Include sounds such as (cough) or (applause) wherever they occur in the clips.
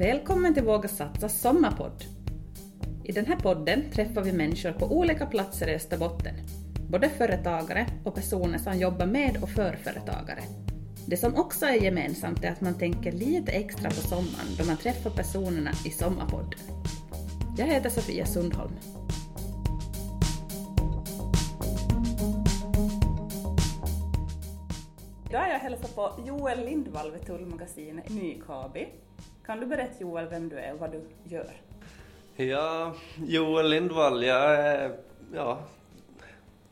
Välkommen till Våga Satsa sommarpodd. I den här podden träffar vi människor på olika platser i Österbotten, både företagare och personer som jobbar med och för företagare. Det som också är gemensamt är att man tänker lite extra på sommaren då man träffar personerna i Sommarpodden. Jag heter Sofia Sundholm. Idag är jag hälsar på Joel Lindvall vid Tullmagasinet Nykabi. Kan du berätta Joel vem du är och vad du gör? Ja, Joel Lindvall, jag är, ja,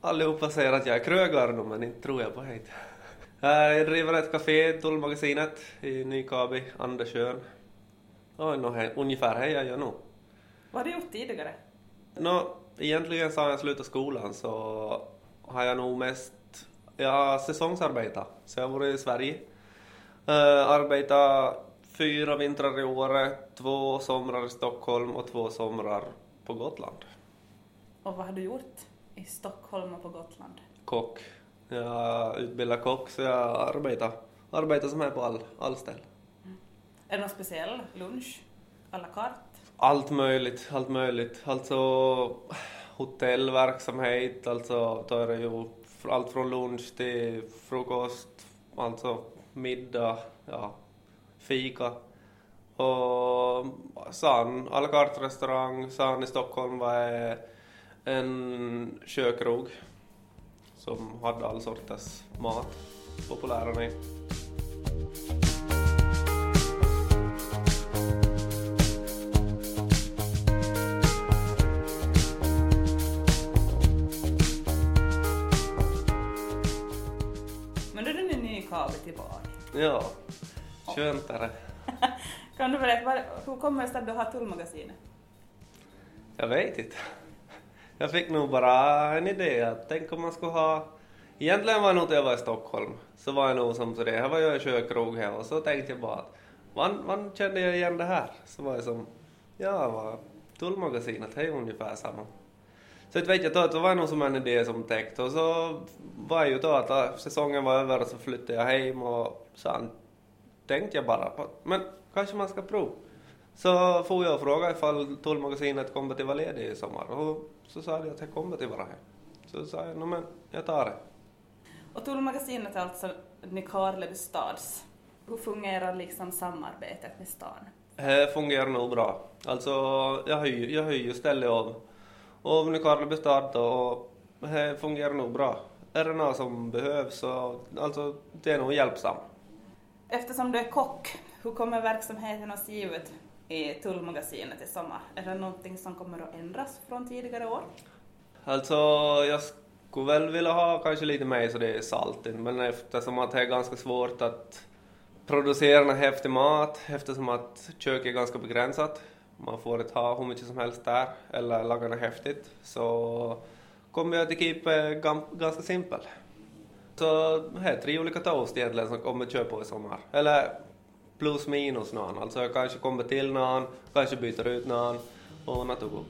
allihopa säger att jag är krögare men inte tror jag på det. Jag driver ett café, Tullmagasinet, i Nykabi, Andersjön. Ja, ungefär här jag gör nu. Vad har du gjort tidigare? Nå, egentligen så har jag slutat skolan så har jag nog mest, jag har säsongsarbetat. Så jag har varit i Sverige. Uh, arbetat fyra vintrar i året, två somrar i Stockholm och två somrar på Gotland. Och vad har du gjort i Stockholm och på Gotland? Kock. Jag utbildar kock så jag arbetar, arbetar som är på all, all ställ. Mm. Är det någon speciell lunch? à la carte? Allt möjligt, allt möjligt. Alltså hotellverksamhet, alltså då är det ju allt från lunch till frukost, alltså middag, ja, fika. Och San, à la carte restaurang, San i Stockholm var en kökrog som hade all sorters mat, populära ni. Men då är kabel tillbaka? Ja, skönt är det. kan du berätta, hur kommer det sig att du har Tullmagasinet? Jag vet inte. Jag fick nog bara en idé att tänk om man skulle ha... Egentligen var det nog jag var i Stockholm, så var jag nog som så det, här var jag i kökrog här och så tänkte jag bara att man, man kände jag igen det här. Så var jag som, ja, var Tullmagasinet, det är ungefär samma. Så vet jag att det var nog som en idé som täckte och så var ju då att säsongen var över och så flyttade jag hem och sen tänkte jag bara på men kanske man ska prova. Så får jag fråga ifall Tullmagasinet kommer till vara ledig i sommar och så sa de att jag kommer till vara här. Så sa jag, men jag tar det. Och Tullmagasinet är alltså Nykarleby stads. Hur fungerar liksom samarbetet med stan? Det fungerar nog bra. Alltså, jag har ju, jag har ju stället av, av Nykarleby stad och det fungerar nog bra. Är det något som behövs så, alltså, det är nog hjälpsamt. Eftersom du är kock, hur kommer verksamheten att se ut i Tullmagasinet i sommar? Är det någonting som kommer att ändras från tidigare år? Alltså, jag skulle väl vilja ha kanske lite mer så det är saltigt, men eftersom att det är ganska svårt att producera en häftig mat, eftersom att köket är ganska begränsat, man får inte ha hur mycket som helst där, eller laga något häftigt, så kommer jag att keep ganska simpel. Så det är tre olika toast egentligen som kommer att köpa i sommar. Eller plus minus någon. Alltså jag kanske kommer till någon, kanske byter ut någon och natugo.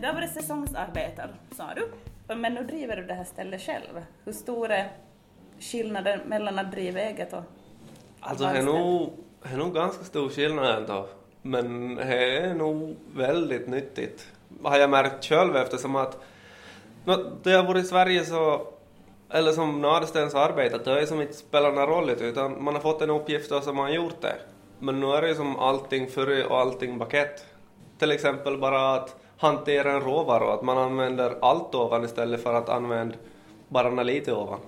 Du har varit säsongsarbetare, sa du. Men nu driver du det här stället själv. Hur stor är skillnaden mellan att driva eget och Alltså det är nog, det är nog ganska stor skillnad ändå. Men det är nog väldigt nyttigt. Har jag märkt själv eftersom att då jag var i Sverige så eller som Nadestens arbetat, det har ju som inte spelat någon roll utan man har fått en uppgift och så har man gjort det. Men nu är det ju som allting före och allting bakett. Till exempel bara att hantera en råvara och att man använder allt ovan istället för att använda bara lite ovan.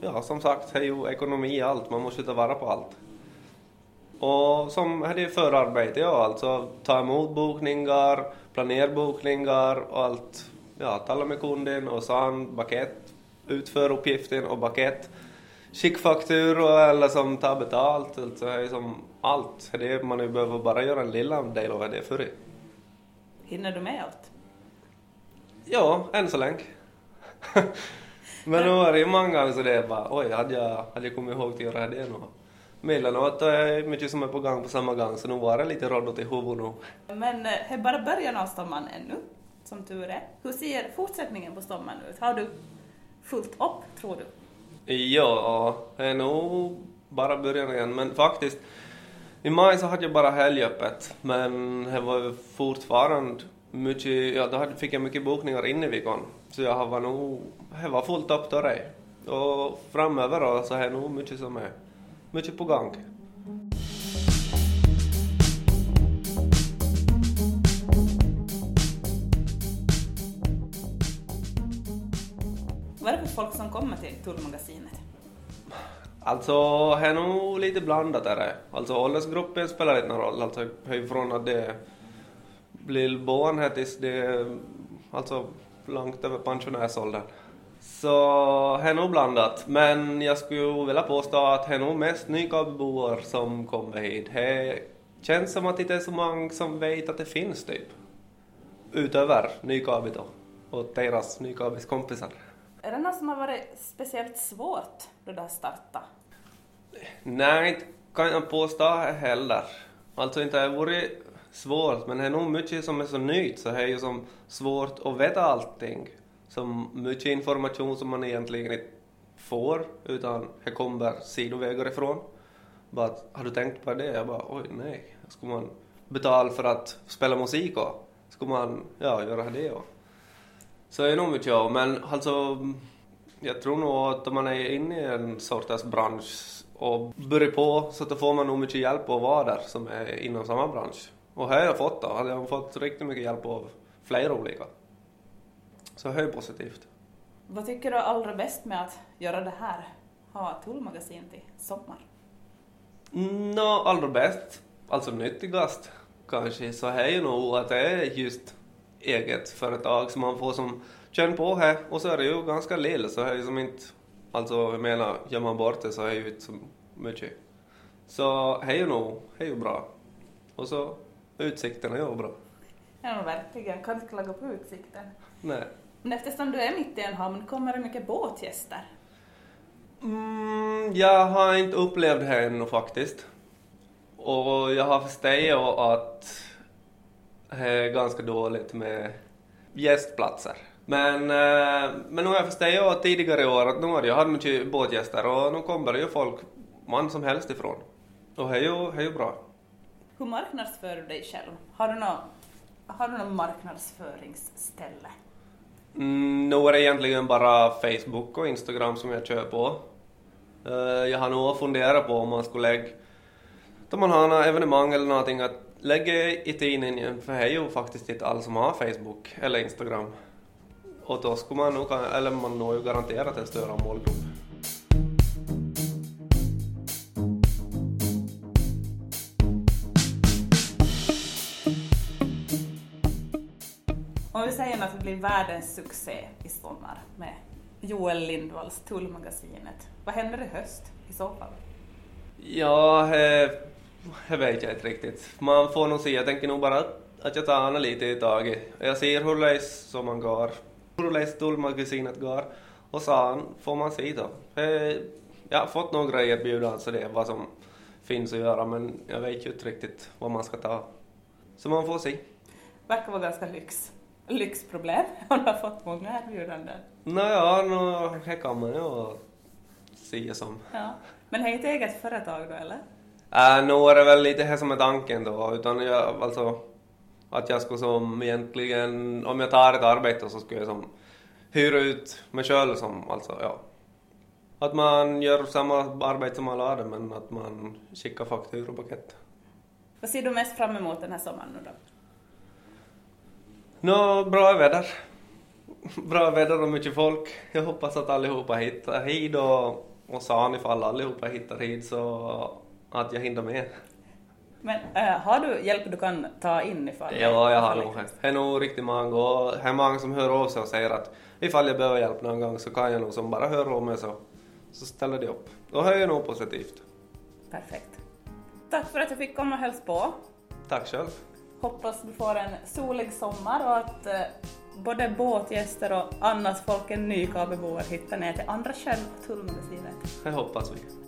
Ja, som sagt, det är ju ekonomi i allt, man måste ta vara på allt. Och som det förarbete, ja, alltså ta emot bokningar, planera bokningar och allt. Ja, tala med kunden och sen bakett, utför uppgiften och bakett. Skicka fakturor eller som ta betalt, alltså är som allt. Det man behöver bara göra en lilla del av det förr. Hinner du med allt? Ja, än så länge. (laughs) Men nu är det ju många gånger så det är bara oj, hade jag, hade jag kommit ihåg att göra det nu? Emellanåt är det mycket som är på gång på samma gång så nu var det lite råddat i huvudet nu. Men det är bara början av sommaren ännu. som tur är. Hur ser fortsättningen på sommaren ut? Har du fullt upp, tror du? Ja, det är nog bara början igen, men faktiskt i maj så hade jag bara helgöppet, men det var fortfarande mycket, ja då fick jag mycket bokningar in i veckan. Så jag var nog, det var fullt upp då det. Och framöver då så är det nog mycket som är, mycket på gång. Vad är det för folk som kommer till Tullmagasinet? Alltså, det är nog lite blandat är det. Alltså åldersgruppen spelar inte någon roll. Alltså från att det blir barn här tills det är alltså långt över pensionärsåldern. Så det är nog blandat. Men jag skulle vilja påstå att det är nog mest Nykabiboer som kommer hit. Det känns som att det inte är så många som vet att det finns typ. Utöver Nykabi då. Och deras Nykabis kompisar. Är det något som har varit speciellt svårt då du har startat? Nej, inte kan jag påstå heller. Alltså inte har det varit svårt, men det är nog mycket som är så nytt så det är ju som svårt att veta allting. Som mycket information som man egentligen inte får, utan det kommer sidovägar ifrån. Bara, har du tänkt på det? Jag bara, oj nej. Ska man betala för att spela musik och ska man, ja, göra det och. Så det är nog mycket men alltså jag tror nog att om man är inne i en sorts bransch och börjar på så då får man nog mycket hjälp att vara där som är inom samma bransch. Och här har jag fått då, jag har fått riktigt mycket hjälp av flera olika. Så det är positivt. Vad tycker du är allra bäst med att göra det här, ha Tullmagasin till sommar? Nå, no, allra bäst, alltså nyttigast kanske, så är ju nog att det är just eget företag som man får som känn på här och så är det ju ganska lill så det är som inte, alltså jag menar, gör man bort det så är det ju inte så mycket. Så det är ju nog, det är ju bra. Och så utsikten är ju bra. Ja, verkligen. Kan inte klaga på utsikten. Nej. Men eftersom du är mitt i en hamn, kommer det mycket båtgäster? Mm, jag har inte upplevt det ännu faktiskt. Och jag har förstått att det är ganska dåligt med gästplatser. Men, eh, men nu har jag förstått tidigare i år att nu har jag haft mycket båtgäster och nu kommer det ju folk, man som helst ifrån. Och det är ju, det är ju bra. Hur marknadsför du dig själv? Har du något, har du något marknadsföringsställe? Mm, nu är det egentligen bara Facebook och Instagram som jag kör på. Uh, jag har nog funderat på om man skulle lägga, om man har något evenemang eller någonting, att lägga i tidningen, för det är ju faktiskt inte alla som har Facebook eller Instagram. Och då skulle man nog, eller man når ju garanterat en större målgrupp. Blir världens succé i sommar med Joel Lindvalls Tullmagasinet, vad händer i höst i så fall? Ja, det vet jag inte riktigt. Man får nog se, jag tänker nog bara att jag tar lite i taget. Jag ser hur det som man går läst Tullmagasinet går och sen får man se då. Jag har fått några erbjudanden så det är vad som finns att göra men jag vet ju inte riktigt vad man ska ta. Så man får se. Verkar vara ganska lyx. Lyxproblem (laughs) om du har fått många erbjudanden. Nåja, no, det kan man ju se som. Ja. Men det är ett eget företag då eller? Äh, nu är det väl lite det som är tanken då, utan jag alltså att jag skulle som egentligen, om jag tar ett arbete så skulle jag som hyra ut mig själv som, alltså ja. Att man gör samma arbete som alla andra men att man skickar fakturapakett. Vad ser du mest fram emot den här sommaren nu då? Nå, no, bra väder. Bra väder och mycket folk. Jag hoppas att allihopa hittar hit och, och sen ifall allihopa hittar hit så att jag hinner med. Men äh, har du hjälp du kan ta in ifall Ja, jag har nog det. är nog riktigt många och det är många som hör av sig och säger att ifall jag behöver hjälp någon gång så kan jag nog som bara höra av mig så, så ställer de upp. Det är ju nog positivt. Perfekt. Tack för att jag fick komma och hälsa på. Tack själv. Hoppas du får en solig sommar och att eh, både båtgäster och annat folk än Nykabeboer hittar ner till andra själv Tullmagasinet. Det hoppas vi.